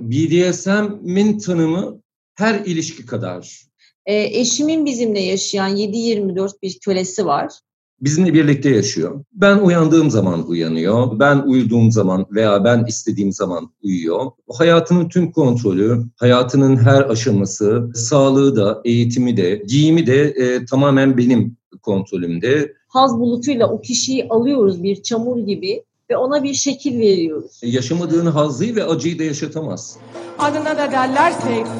BDSM'in tanımı her ilişki kadar. E, eşimin bizimle yaşayan 7-24 bir kölesi var. Bizimle birlikte yaşıyor. Ben uyandığım zaman uyanıyor. Ben uyuduğum zaman veya ben istediğim zaman uyuyor. Hayatının tüm kontrolü, hayatının her aşaması, sağlığı da, eğitimi de, giyimi de e, tamamen benim kontrolümde. Haz bulutuyla o kişiyi alıyoruz bir çamur gibi ve ona bir şekil veriyoruz. Yaşamadığın hazzı ve acıyı da yaşatamaz. Adına da derler seks.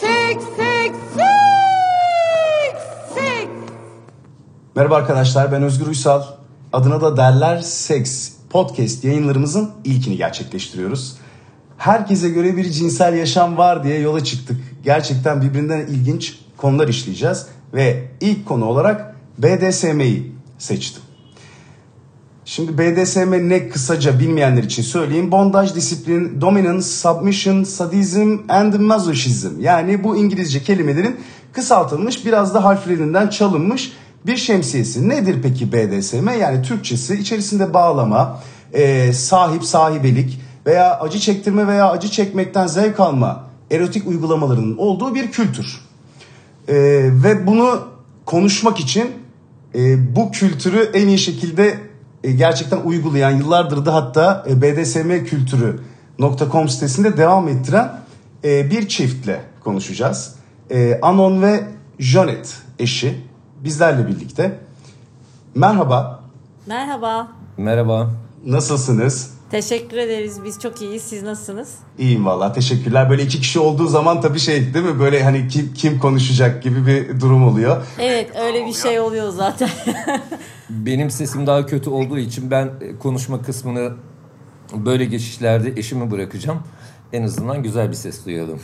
Seks, seks, seks, seks. Merhaba arkadaşlar ben Özgür Uysal. Adına da derler Seks podcast yayınlarımızın ilkini gerçekleştiriyoruz. Herkese göre bir cinsel yaşam var diye yola çıktık. Gerçekten birbirinden ilginç konular işleyeceğiz. Ve ilk konu olarak BDSM'yi seçtim. Şimdi BDSM ne kısaca bilmeyenler için söyleyeyim. Bondage disiplin, dominance, submission, sadism and masochism. Yani bu İngilizce kelimelerin kısaltılmış biraz da harflerinden çalınmış bir şemsiyesi. Nedir peki BDSM? Yani Türkçesi içerisinde bağlama, e, sahip, sahibelik veya acı çektirme veya acı çekmekten zevk alma erotik uygulamalarının olduğu bir kültür. E, ve bunu konuşmak için e, bu kültürü en iyi şekilde gerçekten uygulayan yıllardır da hatta e, BDSM kültürü.com sitesinde devam ettiren e, bir çiftle konuşacağız. E, Anon ve Jonet eşi bizlerle birlikte. Merhaba, Merhaba. Merhaba. nasılsınız? Teşekkür ederiz. Biz çok iyiyiz. Siz nasılsınız? İyiyim valla teşekkürler. Böyle iki kişi olduğu zaman tabii şey değil mi böyle hani kim, kim konuşacak gibi bir durum oluyor. Evet, öyle bir şey oluyor zaten. Benim sesim daha kötü olduğu için ben konuşma kısmını böyle geçişlerde eşimi bırakacağım. En azından güzel bir ses duyalım.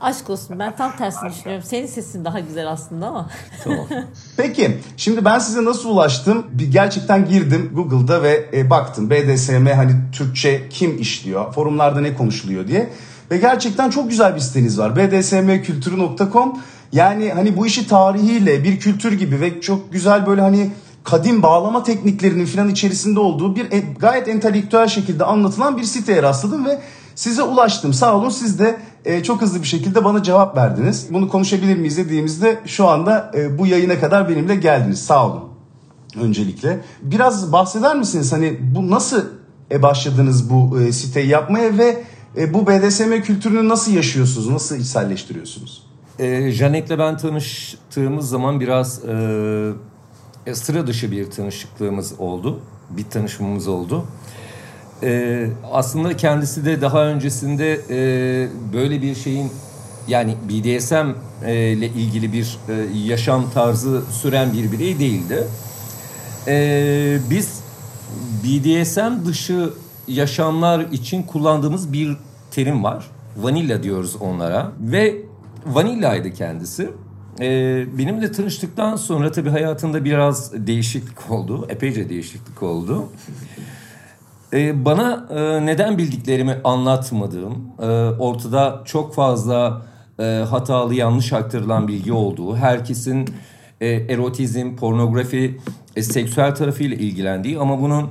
Aşk olsun. Ben tam tersini düşünüyorum. Senin sesin daha güzel aslında ama. Tamam. Peki şimdi ben size nasıl ulaştım? Bir gerçekten girdim Google'da ve e, baktım BDSM hani Türkçe kim işliyor, forumlarda ne konuşuluyor diye. Ve gerçekten çok güzel bir siteniz var. bdsmkültürü.com yani hani bu işi tarihiyle bir kültür gibi ve çok güzel böyle hani kadim bağlama tekniklerinin falan içerisinde olduğu bir e, gayet entelektüel şekilde anlatılan bir siteye rastladım ve size ulaştım. Sağ olun siz de e, çok hızlı bir şekilde bana cevap verdiniz. Bunu konuşabilir miyiz dediğimizde şu anda e, bu yayına kadar benimle geldiniz. Sağ olun öncelikle. Biraz bahseder misiniz hani bu nasıl e, başladınız bu e, siteyi yapmaya ve e, bu BDSM kültürünü nasıl yaşıyorsunuz, nasıl içselleştiriyorsunuz? Ee, Janet'le ben tanıştığımız zaman biraz e, sıra dışı bir tanışıklığımız oldu. Bir tanışmamız oldu. Ee, aslında kendisi de daha öncesinde e, böyle bir şeyin yani BDSM e, ile ilgili bir e, yaşam tarzı süren bir birey değildi. Ee, biz BDSM dışı yaşamlar için kullandığımız bir terim var. Vanilla diyoruz onlara ve vanillaydı kendisi. Ee, benimle tanıştıktan sonra tabii hayatında biraz değişiklik oldu. Epeyce değişiklik oldu. Ee, bana e, neden bildiklerimi anlatmadığım, e, ortada çok fazla e, hatalı yanlış aktarılan bilgi olduğu, herkesin e, erotizm, pornografi, e, seksüel tarafıyla ilgilendiği ama bunun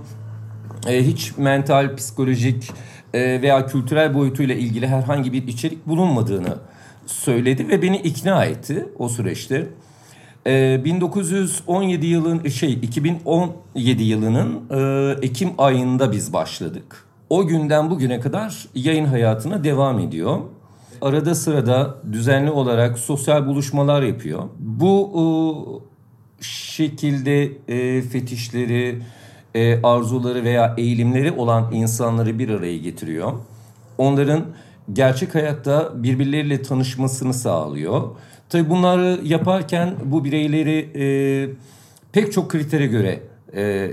e, hiç mental, psikolojik e, veya kültürel boyutuyla ilgili herhangi bir içerik bulunmadığını söyledi ve beni ikna etti o süreçte. Ee, 1917 yılın şey 2017 yılının e, Ekim ayında biz başladık. O günden bugüne kadar yayın hayatına devam ediyor. Arada sırada düzenli olarak sosyal buluşmalar yapıyor. Bu e, şekilde e, fetişleri, e, arzuları veya eğilimleri olan insanları bir araya getiriyor. Onların gerçek hayatta birbirleriyle tanışmasını sağlıyor. Tabii bunları yaparken bu bireyleri e, pek çok kritere göre e,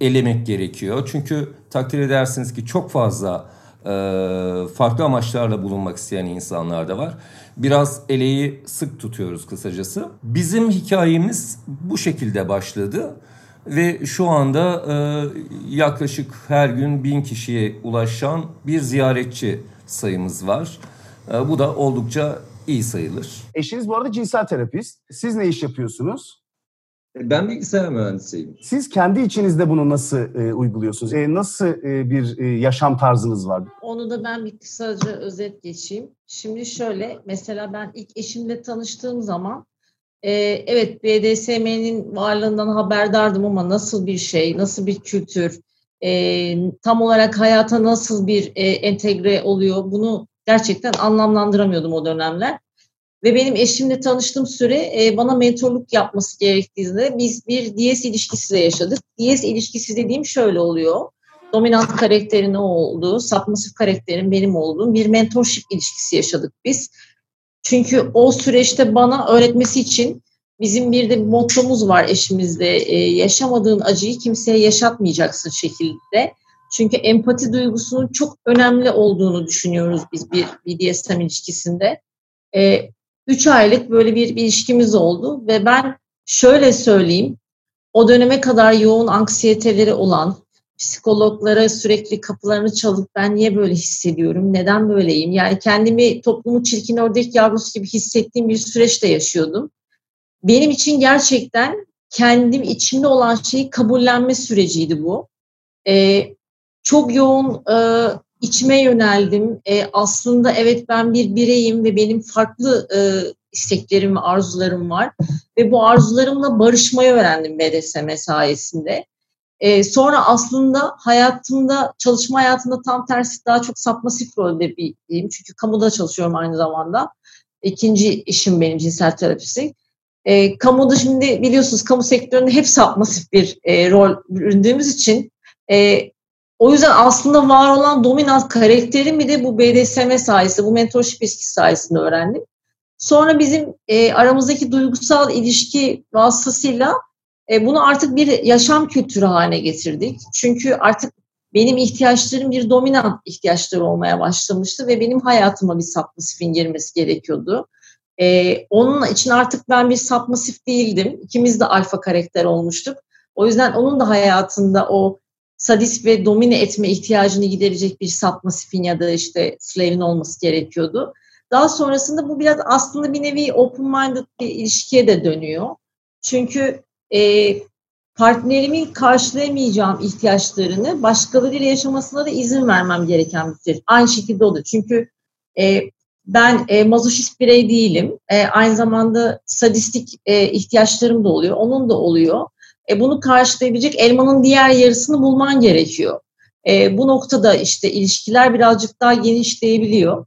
elemek gerekiyor. Çünkü takdir edersiniz ki çok fazla e, farklı amaçlarla bulunmak isteyen insanlar da var. Biraz eleği sık tutuyoruz kısacası. Bizim hikayemiz bu şekilde başladı. Ve şu anda e, yaklaşık her gün bin kişiye ulaşan bir ziyaretçi sayımız var. E, bu da oldukça iyi sayılır. Eşiniz bu arada cinsel terapist. Siz ne iş yapıyorsunuz? Ben bilgisayar mühendisiyim. Siz kendi içinizde bunu nasıl e, uyguluyorsunuz? E, nasıl e, bir e, yaşam tarzınız var? Onu da ben bir kısaca özet geçeyim. Şimdi şöyle, mesela ben ilk eşimle tanıştığım zaman e, evet BDSM'nin varlığından haberdardım ama nasıl bir şey, nasıl bir kültür, e, tam olarak hayata nasıl bir e, entegre oluyor bunu gerçekten anlamlandıramıyordum o dönemler. Ve benim eşimle tanıştığım süre e, bana mentorluk yapması gerektiğinde biz bir DS ilişkisiyle yaşadık. DS ilişkisi dediğim şöyle oluyor. Dominant karakterin o olduğu, submasif karakterin benim olduğum bir mentorship ilişkisi yaşadık biz. Çünkü o süreçte bana öğretmesi için bizim bir de mottomuz var eşimizde. E, yaşamadığın acıyı kimseye yaşatmayacaksın şekilde. Çünkü empati duygusunun çok önemli olduğunu düşünüyoruz biz bir BDSM ilişkisinde. E, üç aylık böyle bir, bir ilişkimiz oldu ve ben şöyle söyleyeyim, o döneme kadar yoğun anksiyeteleri olan, psikologlara sürekli kapılarını çalıp ben niye böyle hissediyorum, neden böyleyim? Yani kendimi toplumu çirkin ördek yavrusu gibi hissettiğim bir süreçte yaşıyordum. Benim için gerçekten kendim içimde olan şeyi kabullenme süreciydi bu. Ee, çok yoğun e, içime yöneldim. E, aslında evet ben bir bireyim ve benim farklı e, isteklerim ve arzularım var. Ve bu arzularımla barışmayı öğrendim BDSM sayesinde. E, sonra aslında hayatımda, çalışma hayatımda tam tersi daha çok sapmasif rolde biriyim. Çünkü kamuda çalışıyorum aynı zamanda. İkinci işim benim cinsel terapisi. E, kamuda şimdi biliyorsunuz kamu sektöründe hep sapmasif bir e, rol büründüğümüz için e, o yüzden aslında var olan dominant karakterimi de bu BDSM sayesinde, bu mentorship ilişkisi sayesinde öğrendim. Sonra bizim e, aramızdaki duygusal ilişki vasıtasıyla e, bunu artık bir yaşam kültürü haline getirdik. Çünkü artık benim ihtiyaçlarım bir dominant ihtiyaçları olmaya başlamıştı ve benim hayatıma bir sapmasifin girmesi gerekiyordu. E, onun için artık ben bir sapmasif değildim. İkimiz de alfa karakter olmuştuk. O yüzden onun da hayatında o sadist ve domine etme ihtiyacını giderecek bir sapmasifin ya da işte slave'in olması gerekiyordu. Daha sonrasında bu biraz aslında bir nevi open-minded bir ilişkiye de dönüyor. Çünkü e, partnerimin karşılayamayacağım ihtiyaçlarını başkalarıyla yaşamasına da izin vermem gereken bir şey. Aynı şekilde o da. Çünkü e, ben e, mazoşist birey değilim. E, aynı zamanda sadistik e, ihtiyaçlarım da oluyor. Onun da oluyor. E, bunu karşılayabilecek elmanın diğer yarısını bulman gerekiyor. E, bu noktada işte ilişkiler birazcık daha genişleyebiliyor.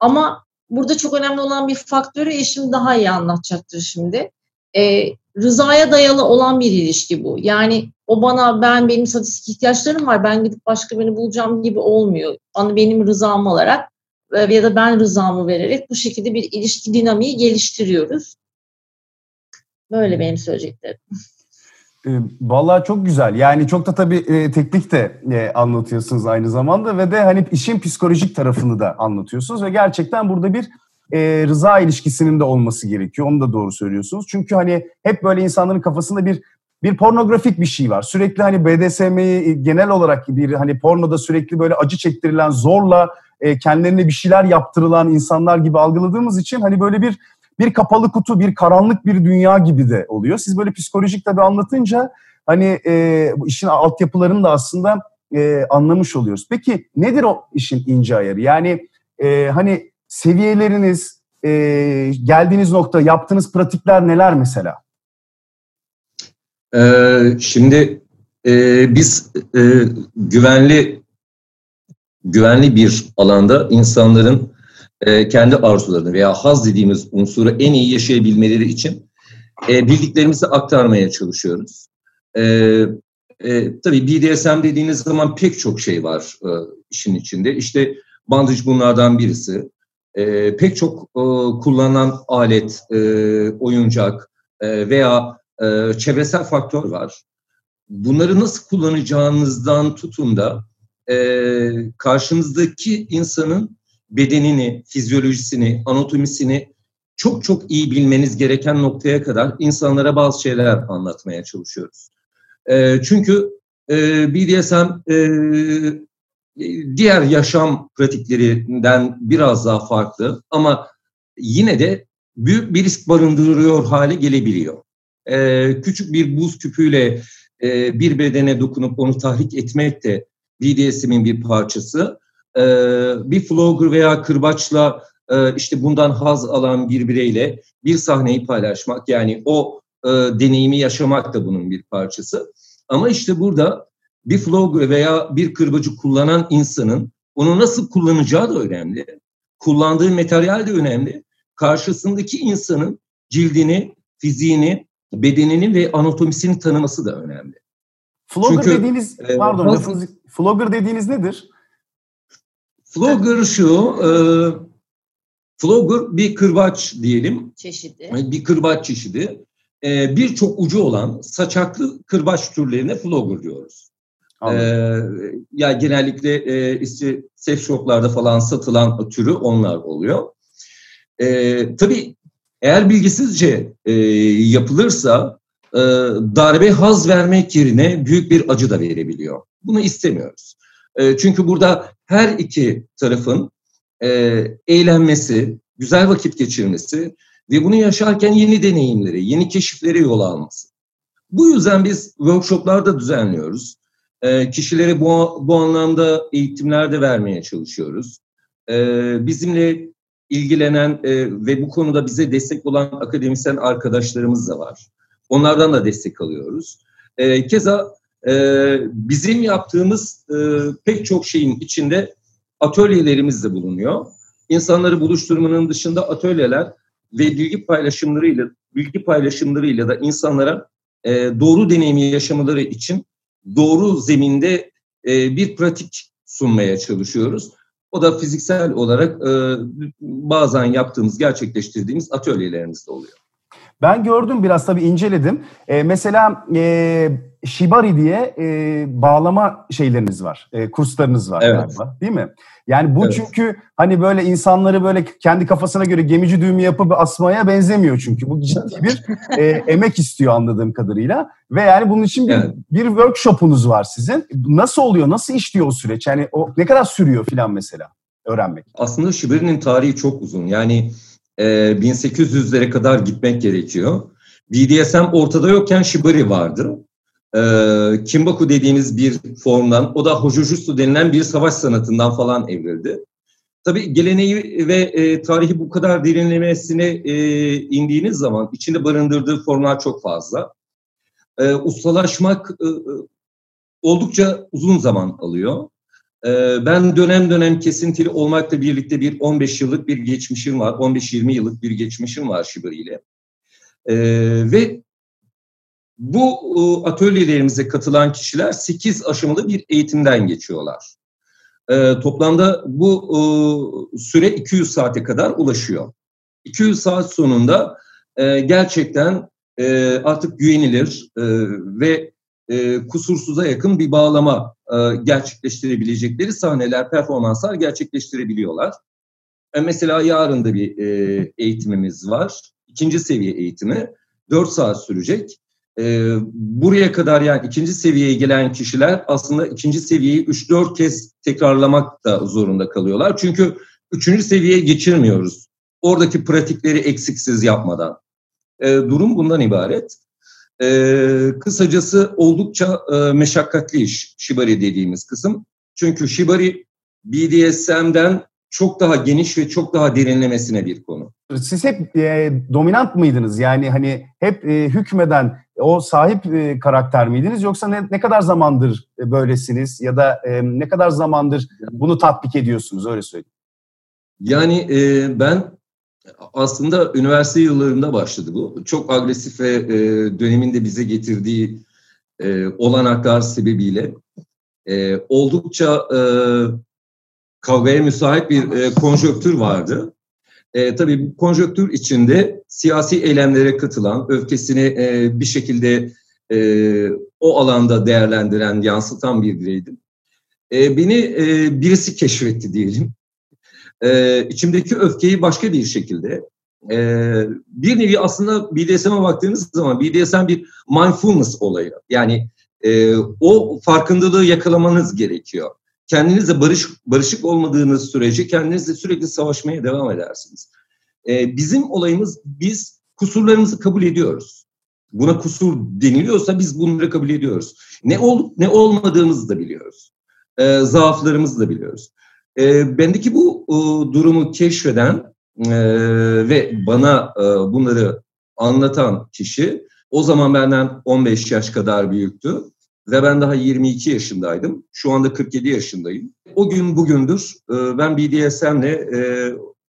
Ama burada çok önemli olan bir faktörü eşim daha iyi anlatacaktır şimdi. E, rızaya dayalı olan bir ilişki bu. Yani o bana ben benim sadistik ihtiyaçlarım var ben gidip başka birini bulacağım gibi olmuyor. Bana benim rızam alarak e, ya da ben rızamı vererek bu şekilde bir ilişki dinamiği geliştiriyoruz. Böyle benim söyleyeceklerim. E, vallahi çok güzel. Yani çok da tabii e, teknik de e, anlatıyorsunuz aynı zamanda ve de hani işin psikolojik tarafını da anlatıyorsunuz ve gerçekten burada bir e, rıza ilişkisinin de olması gerekiyor. Onu da doğru söylüyorsunuz. Çünkü hani hep böyle insanların kafasında bir bir pornografik bir şey var. Sürekli hani BDSM'yi genel olarak bir hani pornoda sürekli böyle acı çektirilen, zorla kendilerine bir şeyler yaptırılan insanlar gibi algıladığımız için hani böyle bir bir kapalı kutu, bir karanlık bir dünya gibi de oluyor. Siz böyle psikolojik tabii anlatınca hani e, işin altyapılarını da aslında e, anlamış oluyoruz. Peki nedir o işin ince ayarı? Yani e, hani seviyeleriniz, e, geldiğiniz nokta, yaptığınız pratikler neler mesela? Ee, şimdi e, biz e, güvenli güvenli bir alanda insanların e, kendi arzularını veya haz dediğimiz unsuru en iyi yaşayabilmeleri için e, bildiklerimizi aktarmaya çalışıyoruz. E, e, tabii BDSM dediğiniz zaman pek çok şey var e, işin içinde. İşte bandage bunlardan birisi. E, pek çok e, kullanılan alet, e, oyuncak e, veya e, çevresel faktör var. Bunları nasıl kullanacağınızdan tutun da e, karşınızdaki insanın bedenini, fizyolojisini, anatomisini çok çok iyi bilmeniz gereken noktaya kadar insanlara bazı şeyler anlatmaya çalışıyoruz. E, çünkü e, BDSM e, diğer yaşam pratiklerinden biraz daha farklı ama yine de büyük bir risk barındırıyor hale gelebiliyor. e, küçük bir buz küpüyle e, bir bedene dokunup onu tahrik etmek de BDSM'in bir parçası. E, bir flogger veya kırbaçla e, işte bundan haz alan bir bireyle bir sahneyi paylaşmak yani o e, deneyimi yaşamak da bunun bir parçası. Ama işte burada bir flogger veya bir kırbacı kullanan insanın onu nasıl kullanacağı da önemli. Kullandığı materyal de önemli. Karşısındaki insanın cildini, fiziğini, bedenini ve anatomisini tanıması da önemli. Flogger Çünkü, dediğiniz, e, pardon, lafınızı, flogger dediğiniz nedir? Flogger şu, e, flogger bir kırbaç diyelim. Çeşidi. Bir kırbaç çeşidi. E, Birçok ucu olan saçaklı kırbaç türlerine flogger diyoruz. Ee, ya genellikle e, işte sex shoplarda falan satılan türü onlar oluyor. E, tabii eğer bilgisizce e, yapılırsa e, darbe haz vermek yerine büyük bir acı da verebiliyor. Bunu istemiyoruz. E, çünkü burada her iki tarafın e, eğlenmesi, güzel vakit geçirmesi ve bunu yaşarken yeni deneyimleri, yeni keşiflere yol alması. Bu yüzden biz workshoplar da düzenliyoruz. E, kişilere bu, bu anlamda eğitimler de vermeye çalışıyoruz. E, bizimle ilgilenen e, ve bu konuda bize destek olan akademisyen arkadaşlarımız da var. Onlardan da destek alıyoruz. Keza e, bizim yaptığımız e, pek çok şeyin içinde atölyelerimiz de bulunuyor. İnsanları buluşturmanın dışında atölyeler ve bilgi paylaşımlarıyla bilgi paylaşımlarıyla da insanlara e, doğru deneyimi yaşamaları için doğru zeminde e, bir pratik sunmaya çalışıyoruz. O da fiziksel olarak bazen yaptığımız, gerçekleştirdiğimiz atölyelerimizde oluyor. Ben gördüm biraz tabii inceledim. E, mesela e, Shibari diye e, bağlama şeyleriniz var, e, kurslarınız var evet. galiba değil mi? Yani bu evet. çünkü hani böyle insanları böyle kendi kafasına göre gemici düğümü yapıp asmaya benzemiyor çünkü. Bu ciddi bir e, emek istiyor anladığım kadarıyla. Ve yani bunun için bir, evet. bir workshopunuz var sizin. Nasıl oluyor, nasıl işliyor o süreç? Yani o ne kadar sürüyor filan mesela öğrenmek? Aslında Shibari'nin tarihi çok uzun. Yani e, 1800'lere kadar gitmek gerekiyor. BDSM ortada yokken Shibari vardı. E, Kimbaku dediğimiz bir formdan, o da Hojujutsu denilen bir savaş sanatından falan evrildi. Tabii geleneği ve e, tarihi bu kadar derinlemesine e, indiğiniz zaman içinde barındırdığı formlar çok fazla. E, ustalaşmak e oldukça uzun zaman alıyor. Ee, ben dönem dönem kesintili olmakla birlikte bir 15 yıllık bir geçmişim var. 15-20 yıllık bir geçmişim var Şibari ile. Ee, ve bu atölyelerimize katılan kişiler 8 aşamalı bir eğitimden geçiyorlar. Ee, toplamda bu süre 200 saate kadar ulaşıyor. 200 saat sonunda e, gerçekten e, artık güvenilir e, ve e, kusursuza yakın bir bağlama e, gerçekleştirebilecekleri sahneler, performanslar gerçekleştirebiliyorlar. E, mesela yarın da bir e, eğitimimiz var. İkinci seviye eğitimi. 4 saat sürecek. E, buraya kadar yani ikinci seviyeye gelen kişiler aslında ikinci seviyeyi 3-4 kez tekrarlamak da zorunda kalıyorlar. Çünkü üçüncü seviyeye geçirmiyoruz. Oradaki pratikleri eksiksiz yapmadan. E, durum bundan ibaret. E, kısacası oldukça e, meşakkatli iş Shibari dediğimiz kısım. Çünkü Shibari BDSM'den çok daha geniş ve çok daha derinlemesine bir konu. Siz hep e, dominant mıydınız? Yani hani hep e, hükmeden o sahip e, karakter miydiniz? Yoksa ne, ne kadar zamandır e, böylesiniz? Ya da e, ne kadar zamandır bunu tatbik ediyorsunuz? Öyle söyleyeyim. Yani e, ben aslında üniversite yıllarında başladı bu. Çok agresif ve e, döneminde bize getirdiği e, olanaklar sebebiyle e, oldukça e, kavgaya müsait bir e, konjöktür vardı. E, tabii bu konjöktür içinde siyasi eylemlere katılan, öfkesini e, bir şekilde e, o alanda değerlendiren, yansıtan bir bireydim. E, beni e, birisi keşfetti diyelim e, içimdeki öfkeyi başka bir şekilde e, bir nevi aslında BDSM'e baktığınız zaman BDSM bir mindfulness olayı. Yani e, o farkındalığı yakalamanız gerekiyor. Kendinizle barış, barışık olmadığınız sürece kendinizle sürekli savaşmaya devam edersiniz. E, bizim olayımız biz kusurlarımızı kabul ediyoruz. buna kusur deniliyorsa biz bunları kabul ediyoruz. Ne olup ne olmadığımızı da biliyoruz. E, zaaflarımızı da biliyoruz. E, bendeki bu e, durumu keşfeden e, ve bana e, bunları anlatan kişi o zaman benden 15 yaş kadar büyüktü ve ben daha 22 yaşındaydım. Şu anda 47 yaşındayım. O gün bugündür e, ben BDSM'le e,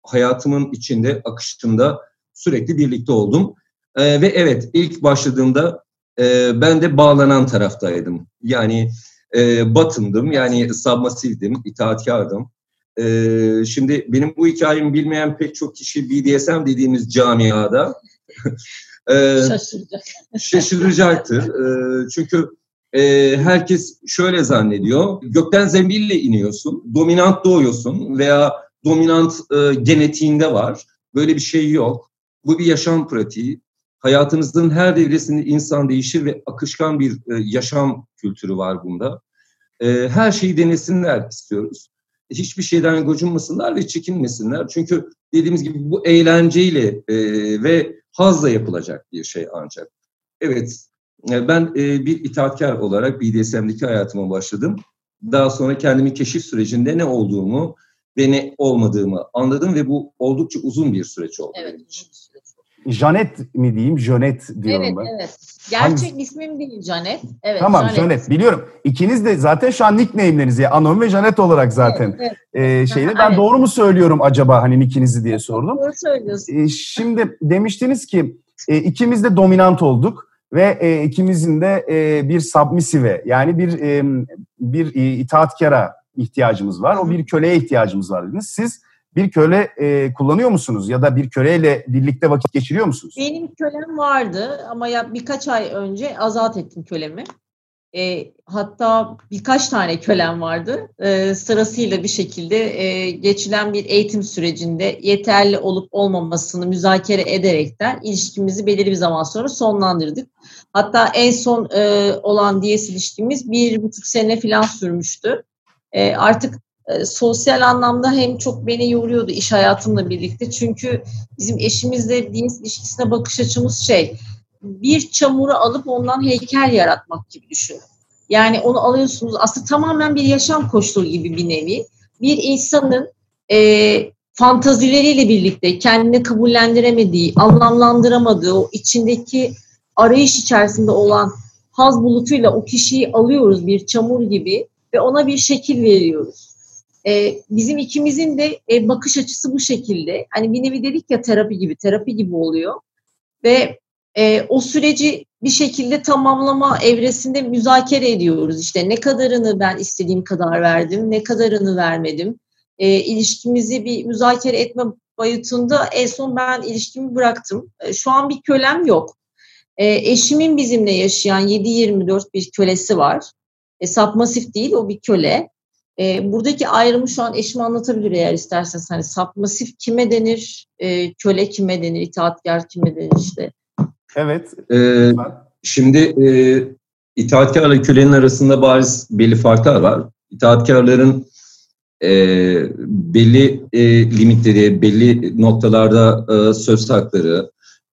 hayatımın içinde, akışında sürekli birlikte oldum. E, ve evet ilk başladığımda e, ben de bağlanan taraftaydım. Yani e, batındım, yani submasivdim, itaatkardım. E, şimdi benim bu hikayemi bilmeyen pek çok kişi BDSM dediğimiz camiada e, Şaşıracak. şaşıracaktır. E, çünkü e, herkes şöyle zannediyor. Gökten zembille iniyorsun, dominant doğuyorsun veya dominant e, genetiğinde var. Böyle bir şey yok. Bu bir yaşam pratiği. Hayatınızın her devresinde insan değişir ve akışkan bir e, yaşam kültürü var bunda. E, her şeyi denesinler istiyoruz. Hiçbir şeyden gocunmasınlar ve çekinmesinler. Çünkü dediğimiz gibi bu eğlenceyle e, ve hazla yapılacak bir şey ancak. Evet, e, ben e, bir itaatkar olarak BDSM'deki hayatıma başladım. Daha sonra kendimi keşif sürecinde ne olduğumu ve ne olmadığımı anladım ve bu oldukça uzun bir süreç oldu Evet. benim için. Janet mi diyeyim, Jönet diyorum Evet, ben. evet. Gerçek Hangisi? ismim değil Canet. Evet, Tamam Janet. Janet biliyorum. İkiniz de zaten şu an nickname'leriniz ya Anon ve Janet olarak zaten Evet, evet. e, şeyde. Ben evet. doğru mu söylüyorum acaba hani nickinizi diye sordum. Doğru söylüyorsun. E, şimdi demiştiniz ki e, ikimiz de dominant olduk ve e, ikimizin de e, bir submissive yani bir e, bir e, itaatkara ihtiyacımız var. O bir köleye ihtiyacımız var dediniz. Siz bir köle e, kullanıyor musunuz ya da bir köleyle birlikte vakit geçiriyor musunuz? Benim kölem vardı ama ya birkaç ay önce azat ettim kölemi. E, hatta birkaç tane kölem vardı. E, sırasıyla bir şekilde e, geçilen bir eğitim sürecinde yeterli olup olmamasını müzakere ederekten ilişkimizi belirli bir zaman sonra sonlandırdık. Hatta en son e, olan DS ilişkimiz bir buçuk sene falan sürmüştü. E, artık e, sosyal anlamda hem çok beni yoruyordu iş hayatımla birlikte. Çünkü bizim eşimizle DS ilişkisine bakış açımız şey, bir çamuru alıp ondan heykel yaratmak gibi düşünün. Yani onu alıyorsunuz aslında tamamen bir yaşam koşulu gibi bir nevi. Bir insanın e, fantazileriyle birlikte kendini kabullendiremediği, anlamlandıramadığı, o içindeki arayış içerisinde olan haz bulutuyla o kişiyi alıyoruz bir çamur gibi ve ona bir şekil veriyoruz. E, bizim ikimizin de e, bakış açısı bu şekilde. Hani bir nevi dedik ya terapi gibi, terapi gibi oluyor. Ve e, o süreci bir şekilde tamamlama evresinde müzakere ediyoruz. İşte ne kadarını ben istediğim kadar verdim, ne kadarını vermedim. E, ilişkimizi bir müzakere etme boyutunda en son ben ilişkimi bıraktım. E, şu an bir kölem yok. E, eşimin bizimle yaşayan 7-24 bir kölesi var. E, sapmasif değil, o bir köle. E, buradaki ayrımı şu an eşim anlatabilir eğer isterseniz. Hani sapmasif kime denir, e, köle kime denir, itaatkar kime denir işte. Evet. Ee, şimdi e, itaatkarla kölenin arasında bariz belli farklar var. İtaatkarların e, belli e, limitleri, belli noktalarda e, söz hakları,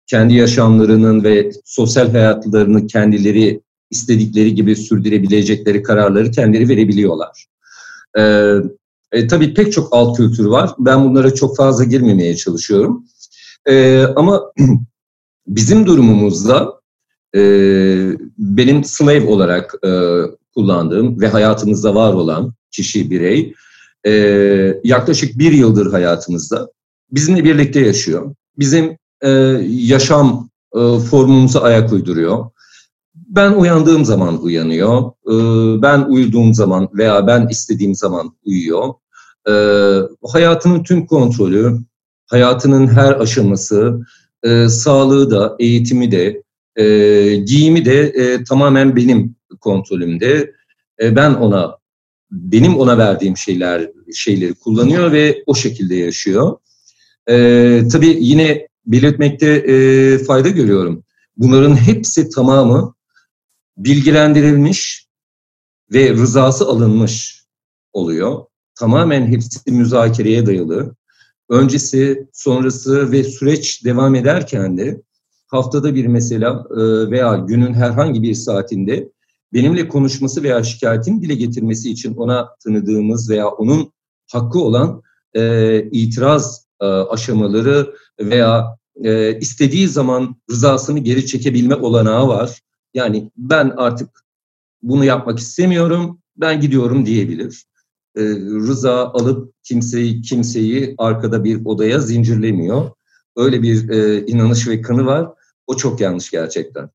kendi yaşamlarının ve sosyal hayatlarını kendileri istedikleri gibi sürdürebilecekleri kararları kendileri verebiliyorlar. E, e, tabii pek çok alt kültür var. Ben bunlara çok fazla girmemeye çalışıyorum. E, ama bizim durumumuzda e, benim slave olarak e, kullandığım ve hayatımızda var olan kişi, birey e, yaklaşık bir yıldır hayatımızda bizimle birlikte yaşıyor. Bizim e, yaşam e, formumuza ayak uyduruyor. Ben uyandığım zaman uyanıyor. E, ben uyuduğum zaman veya ben istediğim zaman uyuyor. E, hayatının tüm kontrolü, hayatının her aşaması, e, sağlığı da, eğitimi de, e, giyimi de e, tamamen benim kontrolümde. Ben ona, benim ona verdiğim şeyler şeyleri kullanıyor ve o şekilde yaşıyor. E, tabii yine belirtmekte fayda görüyorum. Bunların hepsi tamamı bilgilendirilmiş ve rızası alınmış oluyor. Tamamen hepsi müzakereye dayalı öncesi, sonrası ve süreç devam ederken de haftada bir mesela e, veya günün herhangi bir saatinde benimle konuşması veya şikayetini dile getirmesi için ona tanıdığımız veya onun hakkı olan e, itiraz e, aşamaları veya e, istediği zaman rızasını geri çekebilme olanağı var. Yani ben artık bunu yapmak istemiyorum, ben gidiyorum diyebilir. E, rıza alıp kimseyi kimseyi arkada bir odaya zincirlemiyor. Öyle bir e, inanış ve kanı var. O çok yanlış gerçekten.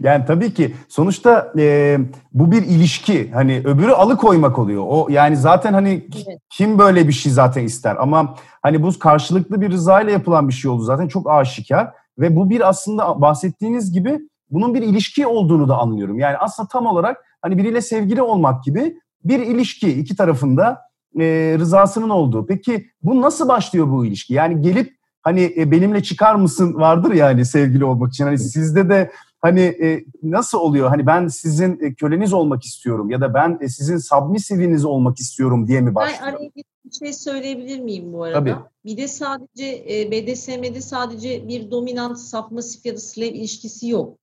Yani tabii ki sonuçta e, bu bir ilişki. Hani öbürü alıkoymak oluyor. O yani zaten hani Evet. kim böyle bir şey zaten ister ama hani bu karşılıklı bir rıza ile yapılan bir şey oldu zaten çok aşikar ve bu bir aslında bahsettiğiniz gibi bunun bir ilişki olduğunu da anlıyorum. Yani aslında tam olarak hani biriyle sevgili olmak gibi bir ilişki iki tarafında e, rızasının olduğu. Peki bu nasıl başlıyor bu ilişki? Yani gelip hani e, benimle çıkar mısın vardır yani sevgili olmak için. Hani sizde de hani e, nasıl oluyor? Hani ben sizin e, köleniz olmak istiyorum ya da ben e, sizin submissiviniz olmak istiyorum diye mi Ben başlıyor? araya bir şey söyleyebilir miyim bu arada? Tabii. Bir de sadece e, BDSM'de sadece bir dominant, submissive ya da slave ilişkisi yok.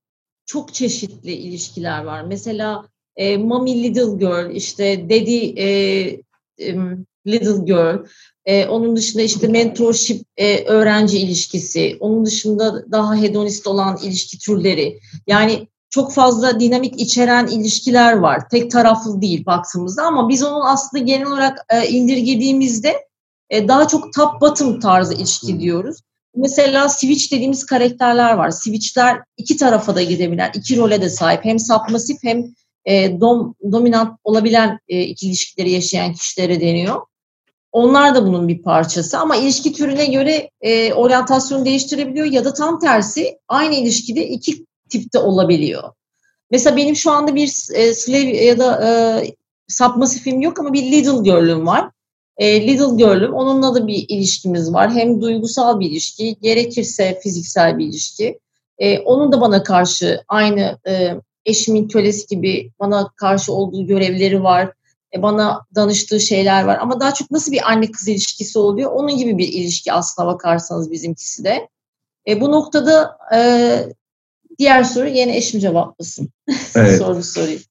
Çok çeşitli ilişkiler var. Mesela e, mommy little girl, işte daddy e, little girl. E, onun dışında işte mentorship e, öğrenci ilişkisi. Onun dışında daha hedonist olan ilişki türleri. Yani çok fazla dinamik içeren ilişkiler var. Tek taraflı değil baktığımızda ama biz onun aslında genel olarak e, indirgediğimizde e, daha çok top bottom tarzı ilişki diyoruz. Mesela switch dediğimiz karakterler var. Switchler iki tarafa da gidebilen, iki role de sahip. Hem submissive hem e, dom, dominant olabilen e, iki ilişkileri yaşayan kişilere deniyor. Onlar da bunun bir parçası ama ilişki türüne göre e, oryantasyonu değiştirebiliyor ya da tam tersi aynı ilişkide iki tipte olabiliyor. Mesela benim şu anda bir e, slave ya da e, submissive'im yok ama bir little girl'üm var. E, little girl'üm, onunla da bir ilişkimiz var. Hem duygusal bir ilişki, gerekirse fiziksel bir ilişki. E, onun da bana karşı aynı e, eşimin kölesi gibi bana karşı olduğu görevleri var. E, bana danıştığı şeyler var. Ama daha çok nasıl bir anne kız ilişkisi oluyor? Onun gibi bir ilişki aslına bakarsanız bizimkisi de. E, bu noktada e, diğer soru yine eşim cevaplasın. Evet. Soru sorayım.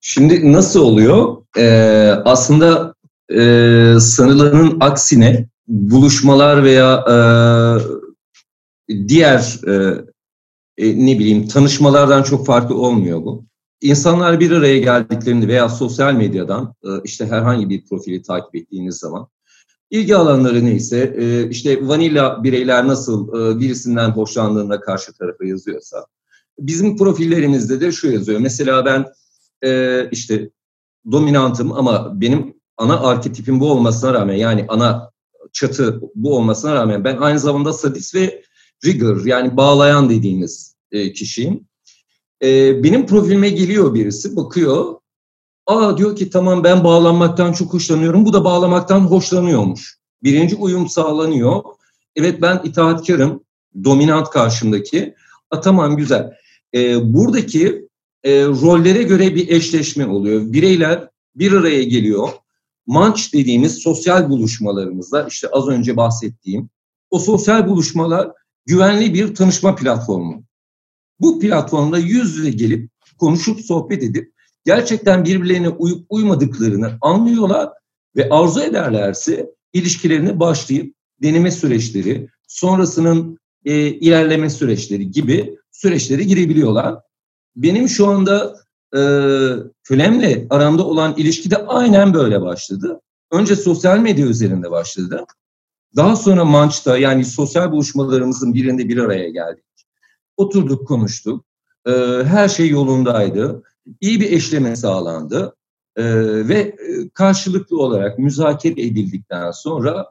Şimdi nasıl oluyor? Ee, aslında e, sanılanın aksine buluşmalar veya e, diğer e, e, ne bileyim tanışmalardan çok farklı olmuyor bu. İnsanlar bir araya geldiklerinde veya sosyal medyadan e, işte herhangi bir profili takip ettiğiniz zaman ilgi alanları neyse e, işte vanilla bireyler nasıl e, birisinden hoşlandığında karşı tarafa yazıyorsa bizim profillerimizde de şu yazıyor. Mesela ben e, işte dominantım ama benim ana arketipim bu olmasına rağmen yani ana çatı bu olmasına rağmen ben aynı zamanda sadist ve rigor yani bağlayan dediğimiz e, kişiyim. E, benim profilime geliyor birisi bakıyor. Aa diyor ki tamam ben bağlanmaktan çok hoşlanıyorum. Bu da bağlamaktan hoşlanıyormuş. Birinci uyum sağlanıyor. Evet ben itaatkarım. Dominant karşımdaki. A, tamam güzel. E, buradaki e, rollere göre bir eşleşme oluyor. Bireyler bir araya geliyor. Munch dediğimiz sosyal buluşmalarımızda işte az önce bahsettiğim o sosyal buluşmalar güvenli bir tanışma platformu. Bu platformda yüz yüze gelip konuşup sohbet edip gerçekten birbirlerine uyup uymadıklarını anlıyorlar ve arzu ederlerse ilişkilerine başlayıp deneme süreçleri, sonrasının e, ilerleme süreçleri gibi süreçlere girebiliyorlar. Benim şu anda e, kölemle aramda olan ilişki de aynen böyle başladı. Önce sosyal medya üzerinde başladı. Daha sonra Manç'ta yani sosyal buluşmalarımızın birinde bir araya geldik. Oturduk, konuştuk. E, her şey yolundaydı. İyi bir eşleme sağlandı. E, ve karşılıklı olarak müzakere edildikten sonra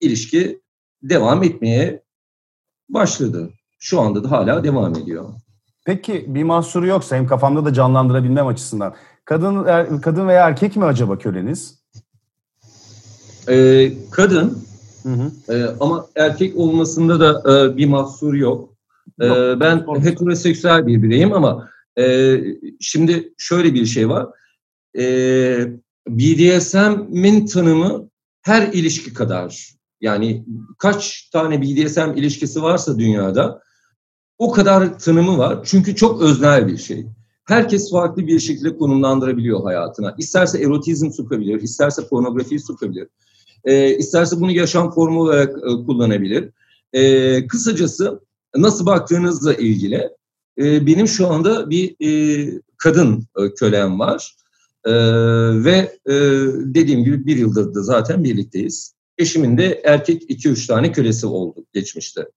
ilişki devam etmeye başladı. Şu anda da hala devam ediyor. Peki bir mahsuru yoksa hem kafamda da canlandırabilmem açısından. Kadın er- kadın veya erkek mi acaba köleniz? E, kadın Hı hı. e, ama erkek olmasında da e, bir mahsur yok. E, Yok, ben sorun. heteroseksüel bir bireyim ama e, şimdi şöyle bir şey var. E, BDSM'in tanımı her ilişki kadar. Yani kaç tane BDSM ilişkisi varsa dünyada o kadar tanımı var. Çünkü çok öznel bir şey. Herkes farklı bir şekilde konumlandırabiliyor hayatına. İsterse erotizm sokabilir, isterse pornografiyi sokabilir. E, isterse bunu yaşam formu olarak e, kullanabilir. E, kısacası nasıl baktığınızla ilgili e, benim şu anda bir e, kadın e, kölem var. E, ve e, dediğim gibi bir yıldır da zaten birlikteyiz. Eşimin de erkek 2-3 tane kölesi oldu geçmişte.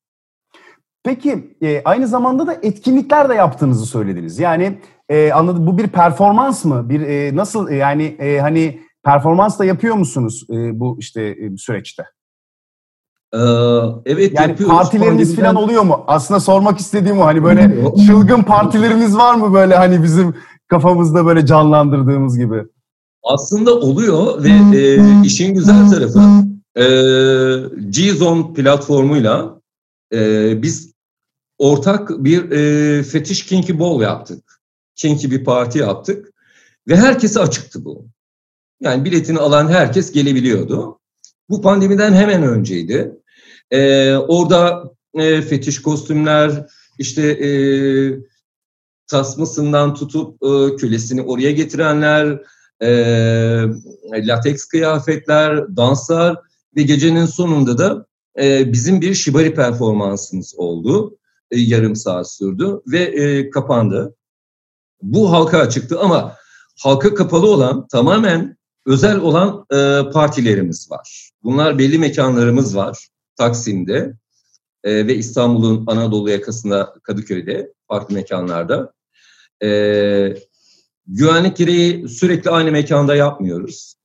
Peki e, aynı zamanda da etkinlikler de yaptığınızı söylediniz. Yani e, anladım bu bir performans mı? Bir e, nasıl e, yani e, hani performans da yapıyor musunuz e, bu işte e, süreçte? Ee, evet yani yapıyoruz. partileriniz falan oluyor mu? Aslında sormak istediğim o hani böyle çılgın partileriniz var mı böyle hani bizim kafamızda böyle canlandırdığımız gibi? Aslında oluyor ve e, işin güzel tarafı e, G-Zone platformuyla e, biz ortak bir e, fetiş kinky ball yaptık. Kinky bir parti yaptık ve herkese açıktı bu. Yani biletini alan herkes gelebiliyordu. Bu pandemiden hemen önceydi. Ee, orada e, fetiş kostümler, işte e, tasmasından tutup e, kölesini oraya getirenler, e, lateks kıyafetler, danslar ve gecenin sonunda da e, bizim bir şibari performansımız oldu. E, yarım saat sürdü ve e, kapandı. Bu halka açıktı ama halka kapalı olan tamamen özel olan e, partilerimiz var. Bunlar belli mekanlarımız var. Taksim'de e, ve İstanbul'un Anadolu yakasında Kadıköy'de farklı mekanlarda. E, güvenlik gereği sürekli aynı mekanda yapmıyoruz.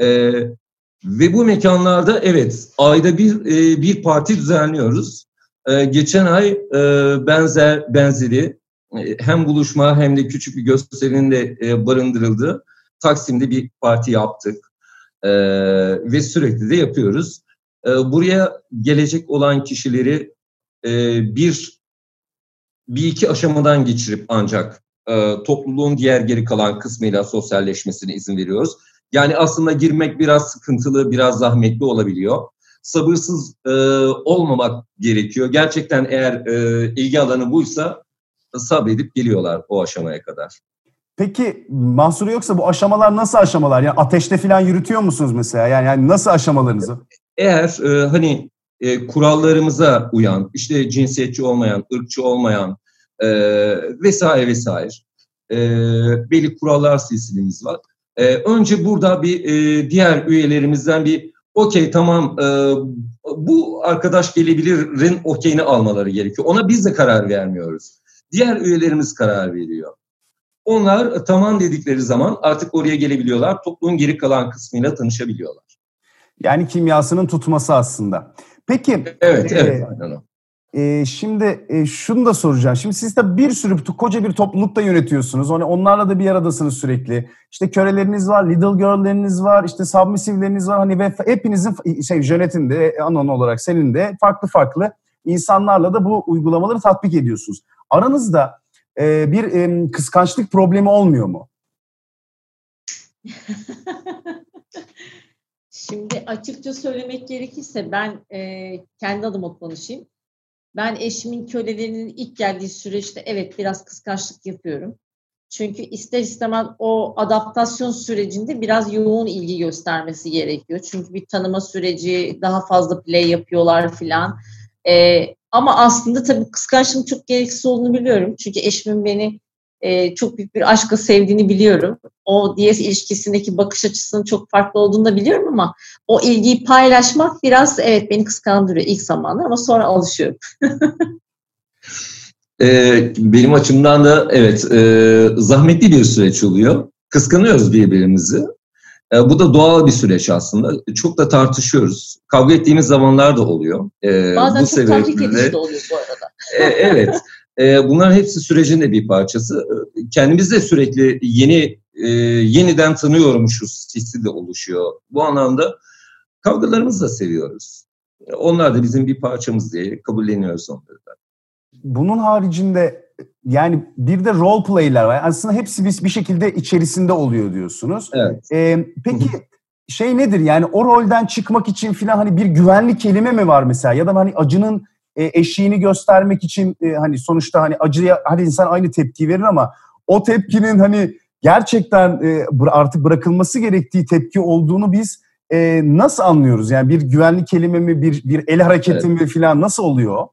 E, ve bu mekanlarda evet ayda bir e, bir parti düzenliyoruz. E, geçen ay e, benzer benzeri e, hem buluşma hem de küçük bir gösterinin de e, barındırıldığı Taksim'de bir parti yaptık e, ve sürekli de yapıyoruz. E, buraya gelecek olan kişileri e, bir bir iki aşamadan geçirip ancak e, topluluğun diğer geri kalan kısmıyla sosyalleşmesine izin veriyoruz. Yani aslında girmek biraz sıkıntılı, biraz zahmetli olabiliyor. Sabırsız e, olmamak gerekiyor. Gerçekten eğer e, ilgi alanı buysa sabredip geliyorlar o aşamaya kadar. Peki mahsuru yoksa bu aşamalar nasıl aşamalar? Yani ateşte falan yürütüyor musunuz mesela? Yani, yani nasıl aşamalarınızı? Eğer e, hani e, kurallarımıza uyan, işte cinsiyetçi olmayan, ırkçı olmayan e, vesaire vesaire e, belli kurallar silsilemiz var. E, önce burada bir e, diğer üyelerimizden bir okey tamam e, bu arkadaş gelebilirin okeyini almaları gerekiyor. Ona biz de karar vermiyoruz. Diğer üyelerimiz karar veriyor. Onlar e, tamam dedikleri zaman artık oraya gelebiliyorlar. Topluluğun geri kalan kısmıyla tanışabiliyorlar. Yani kimyasının tutması aslında. Peki. Evet, e, evet. Aynen. E, şimdi e, şunu da soracağım. Şimdi siz de bir sürü koca bir toplulukta yönetiyorsunuz. Hani onlarla da bir aradasınız sürekli. İşte köreleriniz var, little girl'leriniz var, işte submissive'leriniz var. Hani ve hepinizin şey yönetinde anon olarak senin de farklı farklı insanlarla da bu uygulamaları tatbik ediyorsunuz. Aranızda e, bir e, kıskançlık problemi olmuyor mu? Şimdi açıkça söylemek gerekirse ben e, kendi adıma konuşayım. Ben eşimin kölelerinin ilk geldiği süreçte evet biraz kıskançlık yapıyorum. Çünkü ister istemez o adaptasyon sürecinde biraz yoğun ilgi göstermesi gerekiyor. Çünkü bir tanıma süreci, daha fazla play yapıyorlar filan. Ee, ama aslında tabii kıskançlığın çok gereksiz olduğunu biliyorum. Çünkü eşimin beni e, çok büyük bir aşkla sevdiğini biliyorum. O DS ilişkisindeki bakış açısının çok farklı olduğunu da biliyorum ama o ilgiyi paylaşmak biraz evet beni kıskandırıyor ilk zamanlar ama sonra alışıyorum. ee, benim açımdan da evet e, zahmetli bir süreç oluyor. Kıskanıyoruz birbirimizi. E, bu da doğal bir süreç aslında. Çok da tartışıyoruz. Kavga ettiğimiz zamanlar da oluyor. E, Bazen bu çok tahrik edici de oluyor bu arada. e, evet. E, bunların hepsi sürecin de bir parçası. E, kendimiz de sürekli yeni e, yeniden tanıyormuşuz hissi de oluşuyor. Bu anlamda kavgalarımızı da seviyoruz. E, onlar da bizim bir parçamız diye kabulleniyoruz onları da. Bunun haricinde yani bir de role play'ler var. Aslında hepsi bir, bir şekilde içerisinde oluyor diyorsunuz. Evet. Ee, peki şey nedir yani o rolden çıkmak için filan hani bir güvenli kelime mi var mesela ya da hani acının e, eşiğini göstermek için e, hani sonuçta hani acıya hadi insan aynı tepki verir ama o tepkinin hani gerçekten e, artık bırakılması gerektiği tepki olduğunu biz e, nasıl anlıyoruz? Yani bir güvenlik kelime mi, bir, bir el hareketi evet. mi falan nasıl oluyor?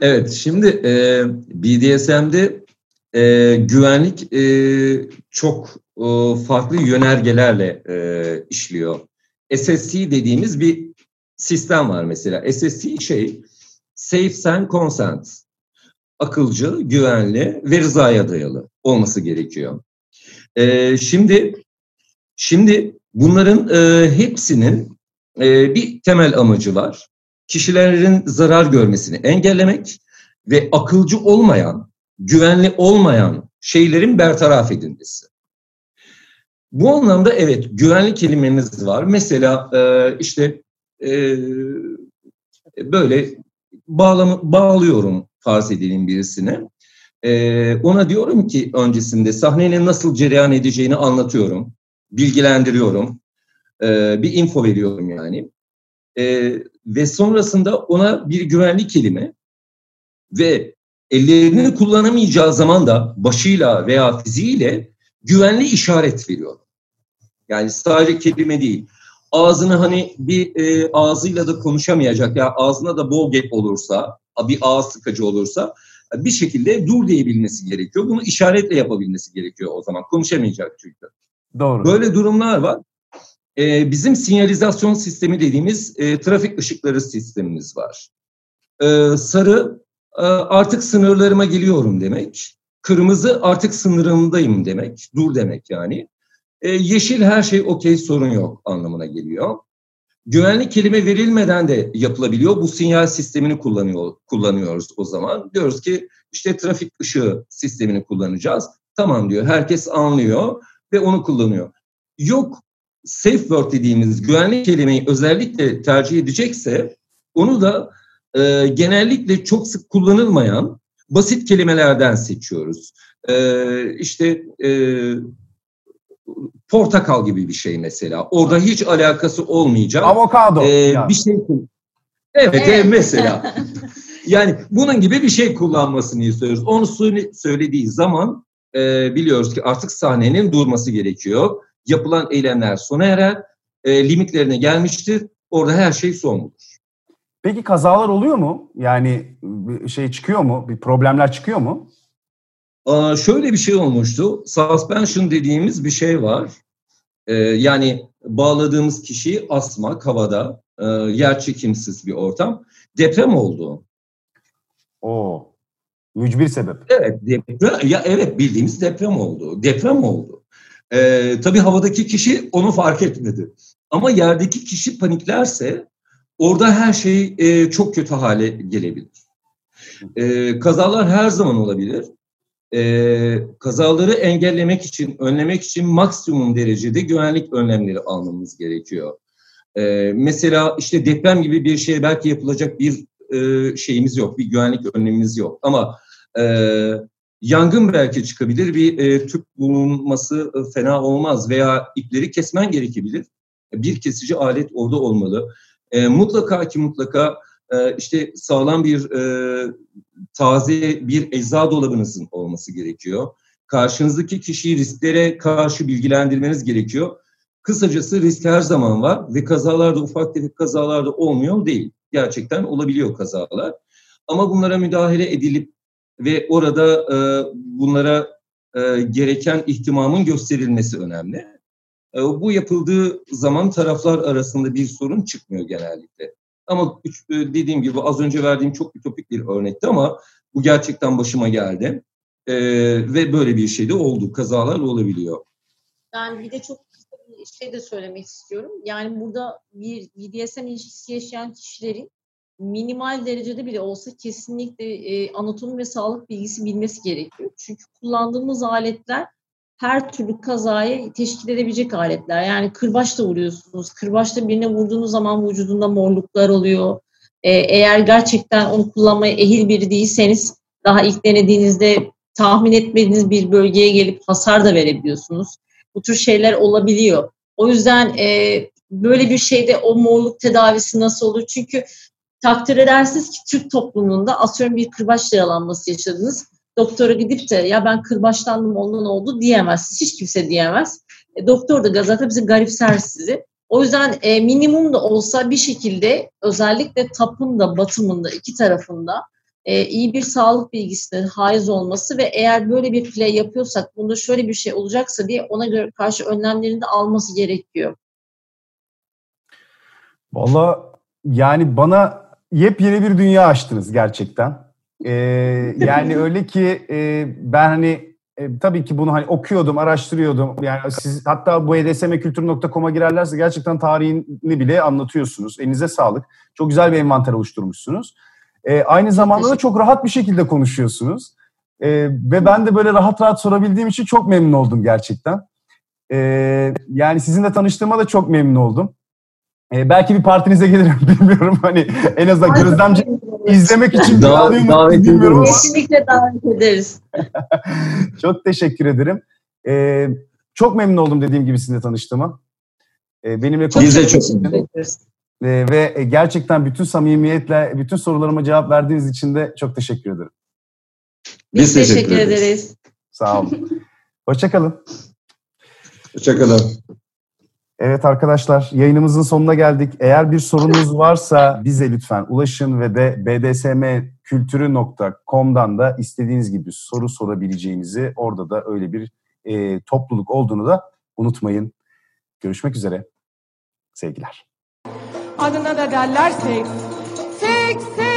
evet, şimdi e, BDSM'de e, güvenlik e, çok e, farklı yönergelerle e, işliyor. SSC dediğimiz bir sistem var mesela. SSC şey, Safe and Consent. Akılcı, güvenli ve rızaya dayalı olması gerekiyor. E, şimdi şimdi bunların e, hepsinin e, bir temel amacı var. Kişilerin zarar görmesini engellemek ve akılcı olmayan, güvenli olmayan şeylerin bertaraf edilmesi. Bu anlamda evet güvenli kelimemiz var. Mesela e, işte e, böyle bağlam bağlıyorum farz edelim birisine. E, ona diyorum ki öncesinde sahnenin nasıl cereyan edeceğini anlatıyorum. Bilgilendiriyorum. E, bir info veriyorum yani. E, ve sonrasında ona bir güvenli kelime ve ellerini kullanamayacağı zaman da başıyla veya fiziğiyle güvenli işaret veriyorum. Yani sadece kelime değil. Ağzını hani bir e, ağzıyla da konuşamayacak ya ağzına da bol gap olursa, bir ağız sıkıcı olursa bir şekilde dur diyebilmesi gerekiyor. Bunu işaretle yapabilmesi gerekiyor o zaman. Konuşamayacak çünkü. Doğru. Böyle durumlar var. Ee, bizim sinyalizasyon sistemi dediğimiz e, trafik ışıkları sistemimiz var. Ee, sarı e, artık sınırlarıma geliyorum demek. Kırmızı artık sınırımdayım demek. Dur demek yani. E, yeşil her şey okey sorun yok anlamına geliyor. Güvenlik kelime verilmeden de yapılabiliyor. Bu sinyal sistemini kullanıyor, kullanıyoruz o zaman. Diyoruz ki işte trafik ışığı sistemini kullanacağız. Tamam diyor. Herkes anlıyor ve onu kullanıyor. Yok safe word dediğimiz güvenlik kelimeyi özellikle tercih edecekse onu da e, genellikle çok sık kullanılmayan basit kelimelerden seçiyoruz. E, işte e, portakal gibi bir şey mesela. Orada hiç alakası olmayacak. Avokado. E, yani. Bir şey. Evet, evet. mesela. yani bunun gibi bir şey kullanmasını istiyoruz. Onu söylediği zaman e, biliyoruz ki artık sahnenin durması gerekiyor. Yapılan eylemler sona erer, e, limitlerine gelmiştir. Orada her şey son bulur. Peki kazalar oluyor mu? Yani şey çıkıyor mu? Bir problemler çıkıyor mu? Aa, şöyle bir şey olmuştu. Suspension dediğimiz bir şey var. Ee, yani bağladığımız kişiyi asmak havada, e, yer çekimsiz bir ortam. Deprem oldu. O mücbir sebep. Evet, deprem, ya evet bildiğimiz deprem oldu. Deprem oldu. Ee, tabii havadaki kişi onu fark etmedi. Ama yerdeki kişi paniklerse orada her şey e, çok kötü hale gelebilir. E, kazalar her zaman olabilir e, kazaları engellemek için, önlemek için maksimum derecede güvenlik önlemleri almamız gerekiyor. E, mesela işte deprem gibi bir şey belki yapılacak bir e, şeyimiz yok, bir güvenlik önlemimiz yok. Ama e, yangın belki çıkabilir, bir e, tüp bulunması e, fena olmaz veya ipleri kesmen gerekebilir. Bir kesici alet orada olmalı. E, mutlaka ki mutlaka e, işte sağlam bir e, taze bir ecza dolabınızın olması gerekiyor. Karşınızdaki kişiyi risklere karşı bilgilendirmeniz gerekiyor. Kısacası risk her zaman var ve kazalarda ufak tefek kazalarda olmuyor değil. Gerçekten olabiliyor kazalar. Ama bunlara müdahale edilip ve orada e, bunlara e, gereken ihtimamın gösterilmesi önemli. E, bu yapıldığı zaman taraflar arasında bir sorun çıkmıyor genellikle. Ama e, dediğim gibi az önce verdiğim çok ütopik bir örnekti ama bu gerçekten başıma geldi. Ee, ve böyle bir şey de oldu. Kazalar olabiliyor. Ben bir de çok bir şey de söylemek istiyorum. Yani burada bir BDSM ilişkisi yaşayan kişilerin minimal derecede bile olsa kesinlikle e, anatomi ve sağlık bilgisi bilmesi gerekiyor. Çünkü kullandığımız aletler her türlü kazayı teşkil edebilecek aletler. Yani kırbaçla vuruyorsunuz. Kırbaçla birine vurduğunuz zaman vücudunda morluklar oluyor. Ee, eğer gerçekten onu kullanmaya ehil biri değilseniz daha ilk denediğinizde tahmin etmediğiniz bir bölgeye gelip hasar da verebiliyorsunuz. Bu tür şeyler olabiliyor. O yüzden e, böyle bir şeyde o morluk tedavisi nasıl olur? Çünkü takdir edersiniz ki Türk toplumunda atıyorum bir kırbaç yaralanması yaşadınız. Doktora gidip de ya ben kırbaçlandım ondan oldu diyemezsiniz. Hiç kimse diyemez. E, doktor da zaten bizi garipser sizi. O yüzden e, minimum da olsa bir şekilde özellikle tapın da batımında iki tarafında e, iyi bir sağlık bilgisine haiz olması ve eğer böyle bir play yapıyorsak bunda şöyle bir şey olacaksa diye ona göre karşı önlemlerini de alması gerekiyor. Valla yani bana yepyeni bir dünya açtınız gerçekten. Ee, yani öyle ki e, ben hani e, tabii ki bunu hani okuyordum, araştırıyordum. Yani siz hatta bu edsmkültür.com'a girerlerse gerçekten tarihini bile anlatıyorsunuz. Elinize sağlık. Çok güzel bir envanter oluşturmuşsunuz. E, aynı zamanda da çok rahat bir şekilde konuşuyorsunuz. E, ve ben de böyle rahat rahat sorabildiğim için çok memnun oldum gerçekten. E, yani sizinle tanıştığıma da çok memnun oldum. E, belki bir partinize gelirim bilmiyorum hani en azından gözlemci izlemek için bir mı bilmiyorum ama. Kesinlikle davet ederiz. çok teşekkür ederim. E, çok memnun oldum dediğim gibi sizinle tanıştığıma. E, benimle Biz de çok memnun ederiz. e, ve gerçekten bütün samimiyetle bütün sorularıma cevap verdiğiniz için de çok teşekkür ederim. Biz, Biz teşekkür, teşekkür ederiz. ederiz. Sağ olun. Hoşçakalın. Hoşçakalın. Evet arkadaşlar yayınımızın sonuna geldik. Eğer bir sorunuz varsa bize lütfen ulaşın ve de bdsmkültürü.com'dan da istediğiniz gibi soru sorabileceğinizi orada da öyle bir e, topluluk olduğunu da unutmayın. Görüşmek üzere. Sevgiler. Adına da derler seks. Seks, seks.